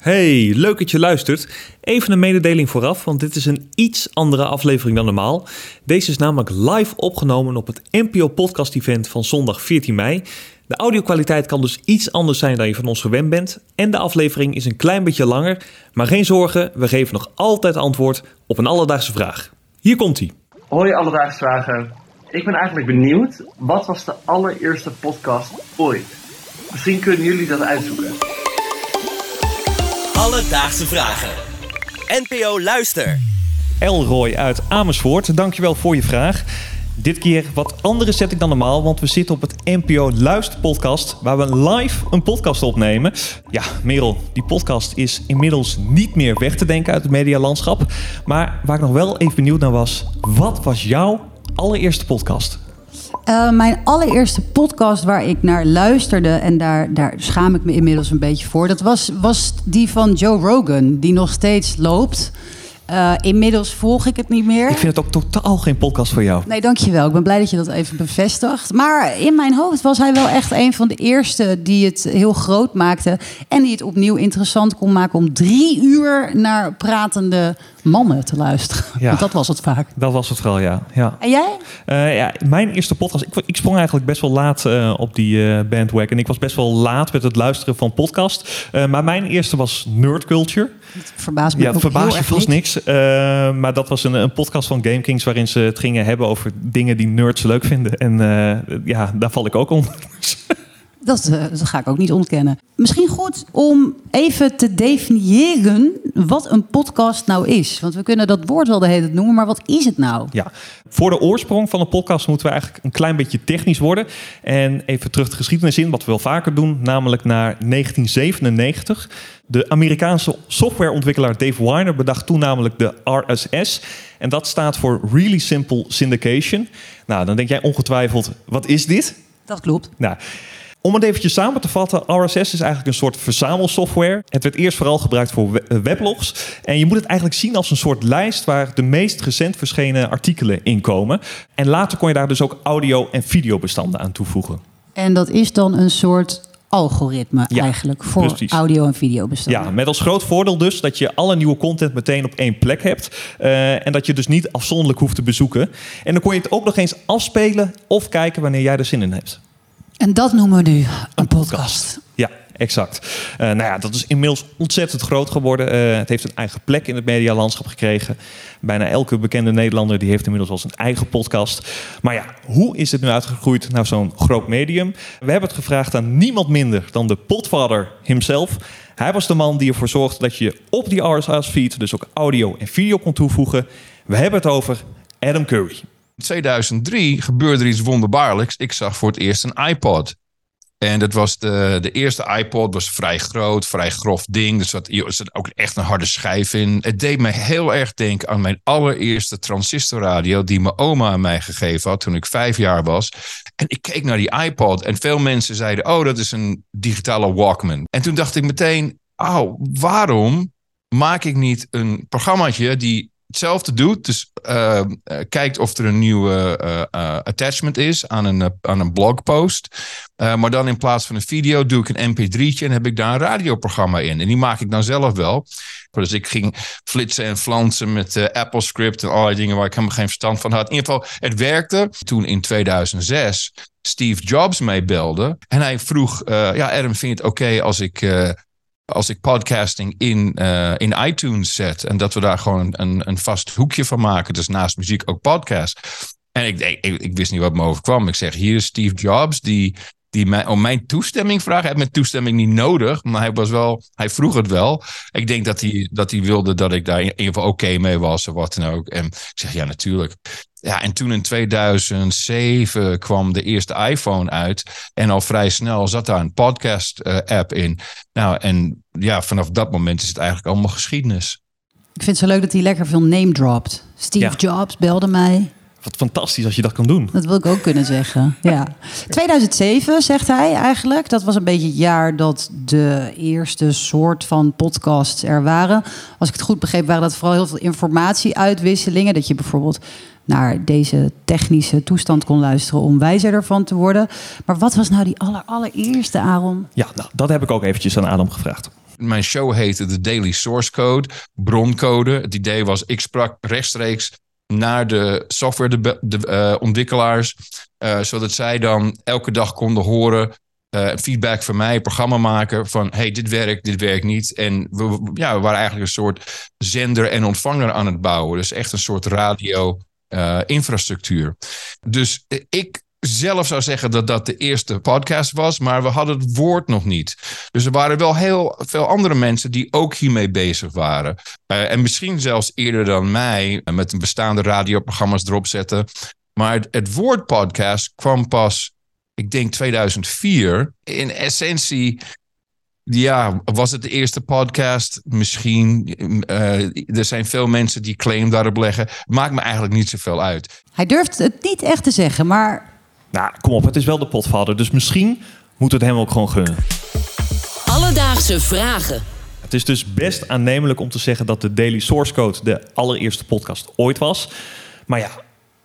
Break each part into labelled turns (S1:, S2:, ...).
S1: Hey, leuk dat je luistert. Even een mededeling vooraf, want dit is een iets andere aflevering dan normaal. Deze is namelijk live opgenomen op het NPO Podcast Event van zondag 14 mei. De audio-kwaliteit kan dus iets anders zijn dan je van ons gewend bent. En de aflevering is een klein beetje langer. Maar geen zorgen, we geven nog altijd antwoord op een alledaagse vraag. Hier komt ie.
S2: Hoi Alledaagse Vragen. Ik ben eigenlijk benieuwd, wat was de allereerste podcast ooit? Misschien kunnen jullie dat uitzoeken.
S3: Alledaagse vragen. NPO Luister.
S1: Elroy uit Amersfoort, dankjewel voor je vraag. Dit keer wat andere setting dan normaal, want we zitten op het NPO Luisterpodcast, waar we live een podcast opnemen. Ja, Merel, die podcast is inmiddels niet meer weg te denken uit het medialandschap. Maar waar ik nog wel even benieuwd naar was, wat was jouw allereerste podcast?
S4: Uh, mijn allereerste podcast waar ik naar luisterde, en daar, daar schaam ik me inmiddels een beetje voor, dat was, was die van Joe Rogan, die nog steeds loopt. Uh, inmiddels volg ik het niet meer.
S1: Ik vind het ook totaal geen podcast voor jou.
S4: Nee, dankjewel. Ik ben blij dat je dat even bevestigt. Maar in mijn hoofd was hij wel echt een van de eerste die het heel groot maakte. En die het opnieuw interessant kon maken om drie uur naar pratende mannen te luisteren. Ja, Want dat was het vaak.
S1: Dat was het vooral, ja. ja.
S4: En jij?
S1: Uh, ja, mijn eerste podcast. Ik, ik sprong eigenlijk best wel laat uh, op die bandwagon. Ik was best wel laat met het luisteren van podcast. maar mijn eerste was Nerd Culture.
S4: Het verbaast me
S1: Ja, het verbaast je vast niks. Maar dat was een, een, podcast van Game Kings waarin ze het gingen hebben over dingen die nerds leuk vinden. En ja, daar val ik ook onder.
S4: Dat, uh, dat, ga ik ook niet ontkennen. Misschien goed om even te definiëren wat een podcast nou is. Want we kunnen dat woord wel de hele tijd noemen, maar wat is het nou?
S1: Ja, voor de oorsprong van een podcast moeten we eigenlijk een klein beetje technisch worden. En even terug de geschiedenis in, wat we wel vaker doen, namelijk naar 1997. De Amerikaanse softwareontwikkelaar Dave Weiner bedacht toen namelijk de RSS. En dat staat voor Really Simple Syndication. Nou, dan denk jij ongetwijfeld, wat is dit?
S4: Dat klopt.
S1: Nou, om het eventjes samen te vatten, RSS is eigenlijk een soort verzamelsoftware. Het werd eerst vooral gebruikt voor weblogs. En je moet het eigenlijk zien als een soort lijst waar de meest recent verschenen artikelen in komen. En later kon je daar dus ook audio- en videobestanden aan toevoegen.
S4: En dat is dan een soort algoritme ja, eigenlijk voor precies. audio- en videobestanden.
S1: Ja, met als groot voordeel dus dat je alle nieuwe content meteen op één plek hebt. Uh, en dat je dus niet afzonderlijk hoeft te bezoeken. En dan kon je het ook nog eens afspelen of kijken wanneer jij er zin in hebt.
S4: En dat noemen we nu een, podcast.
S1: Ja, exact. Uh, nou ja, dat is inmiddels ontzettend groot geworden. Uh, het heeft een eigen plek in het medialandschap gekregen. Bijna elke bekende Nederlander die heeft inmiddels wel zijn eigen podcast. Maar ja, hoe is het nu uitgegroeid naar zo'n groot medium? We hebben het gevraagd aan niemand minder dan de potvader himself. Hij was de man die ervoor zorgde dat je op die RSS-feed dus ook audio en video kon toevoegen. We hebben het over Adam Curry.
S5: In 2003 gebeurde er iets wonderbaarlijks. Ik zag voor het eerst een iPod. En dat was de, de eerste iPod, was vrij groot, vrij grof ding. Er zat, er zat ook echt een harde schijf in. Het deed me heel erg denken aan mijn allereerste transistorradio... die mijn oma aan mij gegeven had toen ik vijf jaar was. En ik keek naar die iPod en veel mensen zeiden... oh, dat is een digitale Walkman. En toen dacht ik meteen, oh, waarom maak ik niet een programmaatje... die hetzelfde doet. Dus uh, kijkt of er een nieuwe uh, attachment is aan een, aan een blogpost. maar dan in plaats van een video doe ik een mp3'tje en heb ik daar een radioprogramma in. En die maak ik dan zelf wel. Dus ik ging flitsen en flansen met Apple Script en allerlei dingen waar ik helemaal geen verstand van had. In ieder geval, het werkte. Toen in 2006 Steve Jobs mee belde. En hij vroeg, ja Adam, vind je het oké als ik als ik podcasting in, uh, in iTunes zet. En dat we daar gewoon een, een vast hoekje van maken. Dus naast muziek ook podcast. En ik, ik, ik wist niet wat me overkwam. Ik zeg, hier is Steve Jobs die, die mij, om mijn toestemming vraagt. Hij heeft mijn toestemming niet nodig, maar hij, was wel, hij vroeg het wel. Ik denk dat hij, dat hij wilde dat ik daar in ieder geval oké mee was of wat dan ook. En ik zeg, ja natuurlijk. Ja, en toen in 2007 kwam de eerste iPhone uit. En al vrij snel zat daar een podcast-app in. Nou, en ja, vanaf dat moment is het eigenlijk allemaal geschiedenis.
S4: Ik vind het zo leuk dat hij lekker veel name dropt. Steve Jobs belde mij.
S1: Wat fantastisch als je dat kan doen.
S4: Dat wil ik ook kunnen zeggen. Ja. 2007 zegt hij eigenlijk. Dat was een beetje het jaar dat de eerste soort van podcasts er waren. Als ik het goed begreep, waren dat vooral heel veel informatieuitwisselingen. Dat je bijvoorbeeld naar deze technische toestand kon luisteren om wijzer ervan te worden. Maar wat was nou die aller, allereerste, Aaron?
S1: Ja, nou, dat heb ik ook eventjes aan Adam gevraagd.
S5: mijn show heette de Daily Source Code, broncode. Het idee was, ik sprak rechtstreeks naar de softwareontwikkelaars, uh, uh, zodat zij dan elke dag konden horen uh, feedback van mij, programma maken van hey, dit werkt, dit werkt niet. En we, ja, we waren eigenlijk een soort zender en ontvanger aan het bouwen. Dus echt een soort radio infrastructuur. Dus ik zelf zou zeggen dat dat de eerste podcast was, maar we hadden het woord nog niet. Dus er waren wel heel veel andere mensen die ook hiermee bezig waren. Uh, en misschien zelfs eerder dan mij, met een bestaande radioprogramma's erop zetten. Maar het, woord podcast kwam pas ik denk 2004. In essentie, ja, was het de eerste podcast? Misschien. Uh, er zijn veel mensen die claim daarop leggen. Maakt me eigenlijk niet zoveel uit.
S4: Hij durft het niet echt te zeggen, maar.
S1: Nou, kom op, het is wel de potvader. Dus misschien moet het hem ook gewoon gunnen.
S3: Alledaagse vragen.
S1: Het is dus best aannemelijk om te zeggen dat de Daily Source Code de allereerste podcast ooit was. Maar ja,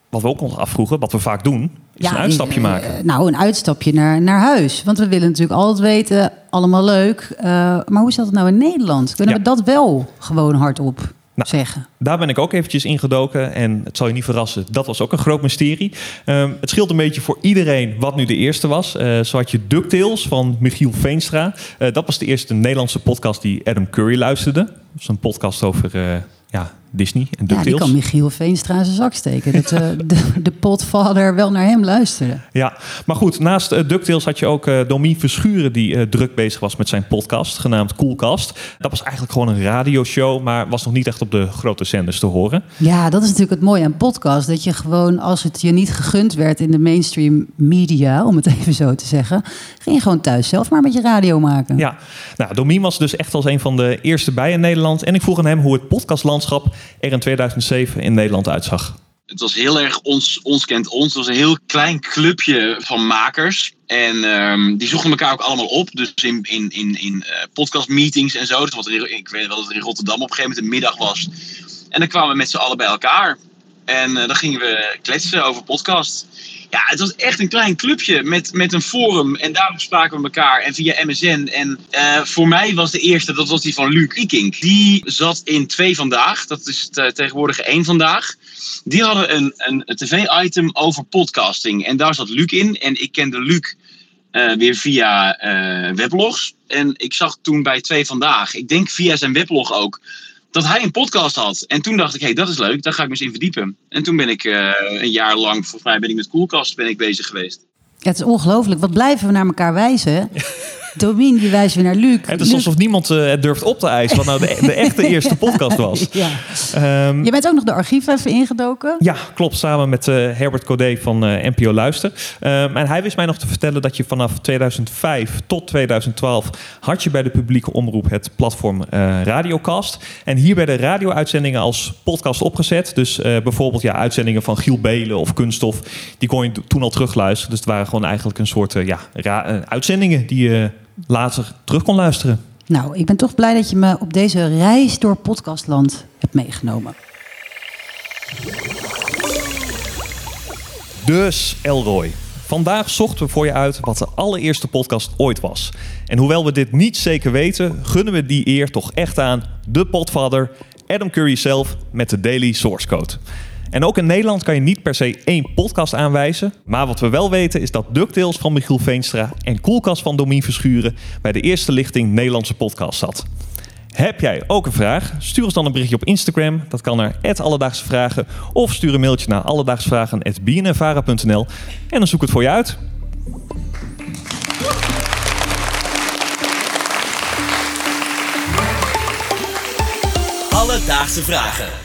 S1: wat we ook ons afvroegen, wat we vaak doen, is een uitstapje maken.
S4: nou, een uitstapje naar, naar huis. Want we willen natuurlijk altijd weten, allemaal leuk. Uh, maar hoe zat het nou in Nederland? Kunnen
S1: Ja.
S4: we dat wel gewoon hardop
S1: Nou,
S4: zeggen?
S1: Daar ben ik ook eventjes ingedoken en het zal je niet verrassen, dat was ook een groot mysterie. Ehm, het scheelt een beetje voor iedereen wat nu de eerste was. Eh, zo had je DuckTales van Michiel Veenstra. Eh, dat was de eerste Nederlandse podcast die Adam Curry luisterde. Dat is een podcast over eh, ja, Disney en
S4: Ja,
S1: DuckTales.
S4: die kan Michiel Veenstra zijn zak steken. Dat eh, de, de potvader wel naar hem luisterde.
S1: Ja, maar goed, naast uh, DuckTales had je ook uh, Domien Verschuren... die druk bezig was met zijn podcast, genaamd Coolcast. Dat was eigenlijk gewoon een radioshow... maar was nog niet echt op de grote zenders te horen.
S4: Ja, dat is natuurlijk het mooie aan podcast. Dat je gewoon, als het je niet gegund werd in de mainstream media... om het even zo te zeggen... ging je gewoon thuis zelf maar met je radio maken.
S1: Ja, nou, Domien was dus echt als een van de eerste bij in Nederland. En ik vroeg aan hem hoe het podcastlandschap er in 2007 in Nederland uitzag.
S6: Het was heel erg ons, ons kent ons. Het was een heel klein clubje van makers. En um, die zochten elkaar ook allemaal op. Dus in, in, in, in uh, podcastmeetings en zo. Dus wat ik weet wel dat het in Rotterdam op een gegeven moment een middag was. En dan kwamen we met z'n allen bij elkaar. En uh, dan gingen we kletsen over podcast. Ja, het was echt een klein clubje met, met een forum. En daar spraken we elkaar. En via MSN. En uh, voor mij was de eerste, dat was die van Luc Ikink. Die zat in Twee Vandaag. Dat is het uh, tegenwoordige één Vandaag. Die hadden een, een, een tv-item over podcasting. En daar zat Luc in. En ik kende Luc weer via weblogs. En ik zag toen bij Twee Vandaag, ik denk via zijn weblog ook dat hij een podcast had. En toen dacht ik, hé, hey, dat is leuk, daar ga ik me eens in verdiepen. En toen ben ik uh, een jaar lang, volgens mij ben ik met Coolcast ben ik bezig geweest.
S4: Ja, het is ongelooflijk. Wat blijven we naar elkaar wijzen? Domien, die wijzen we naar Luc.
S1: Het is alsof niemand uh, het durft op te eisen wat nou de, de echte eerste podcast was.
S4: Ja. Um, Je bent ook nog de archief even ingedoken.
S1: Ja, klopt. Samen met uh, Herbert Codé van uh, NPO Luister. Um, en hij wist mij nog te vertellen dat je vanaf 2005 tot 2012 had je bij de publieke omroep het platform Radiocast. En hier werden radio-uitzendingen als podcast opgezet. Dus bijvoorbeeld ja, uitzendingen van Giel Belen of Kunststof. Die kon je toen al terugluisteren. Dus het waren gewoon eigenlijk een soort ja, uitzendingen die je later terug kon luisteren.
S4: Nou, ik ben toch blij dat je me op deze reis door podcastland hebt meegenomen.
S1: Dus, Elroy. Vandaag zochten we voor je uit wat de allereerste podcast ooit was. En hoewel we dit niet zeker weten, gunnen we die eer toch echt aan de potvader Adam Curry zelf met de Daily Source Code. En ook in Nederland kan je niet per se één podcast aanwijzen. Maar wat we wel weten is dat DuckTales van Michiel Veenstra en Koelkast van Domien Verschuren bij de eerste lichting Nederlandse podcast zat. Heb jij ook een vraag? Stuur ons dan een berichtje op Instagram. Dat kan naar Alledaagse Vragen. Of stuur een mailtje naar alledaagsvragen.bnnvara.nl en dan zoek ik het voor je uit.
S3: Alledaagse Vragen.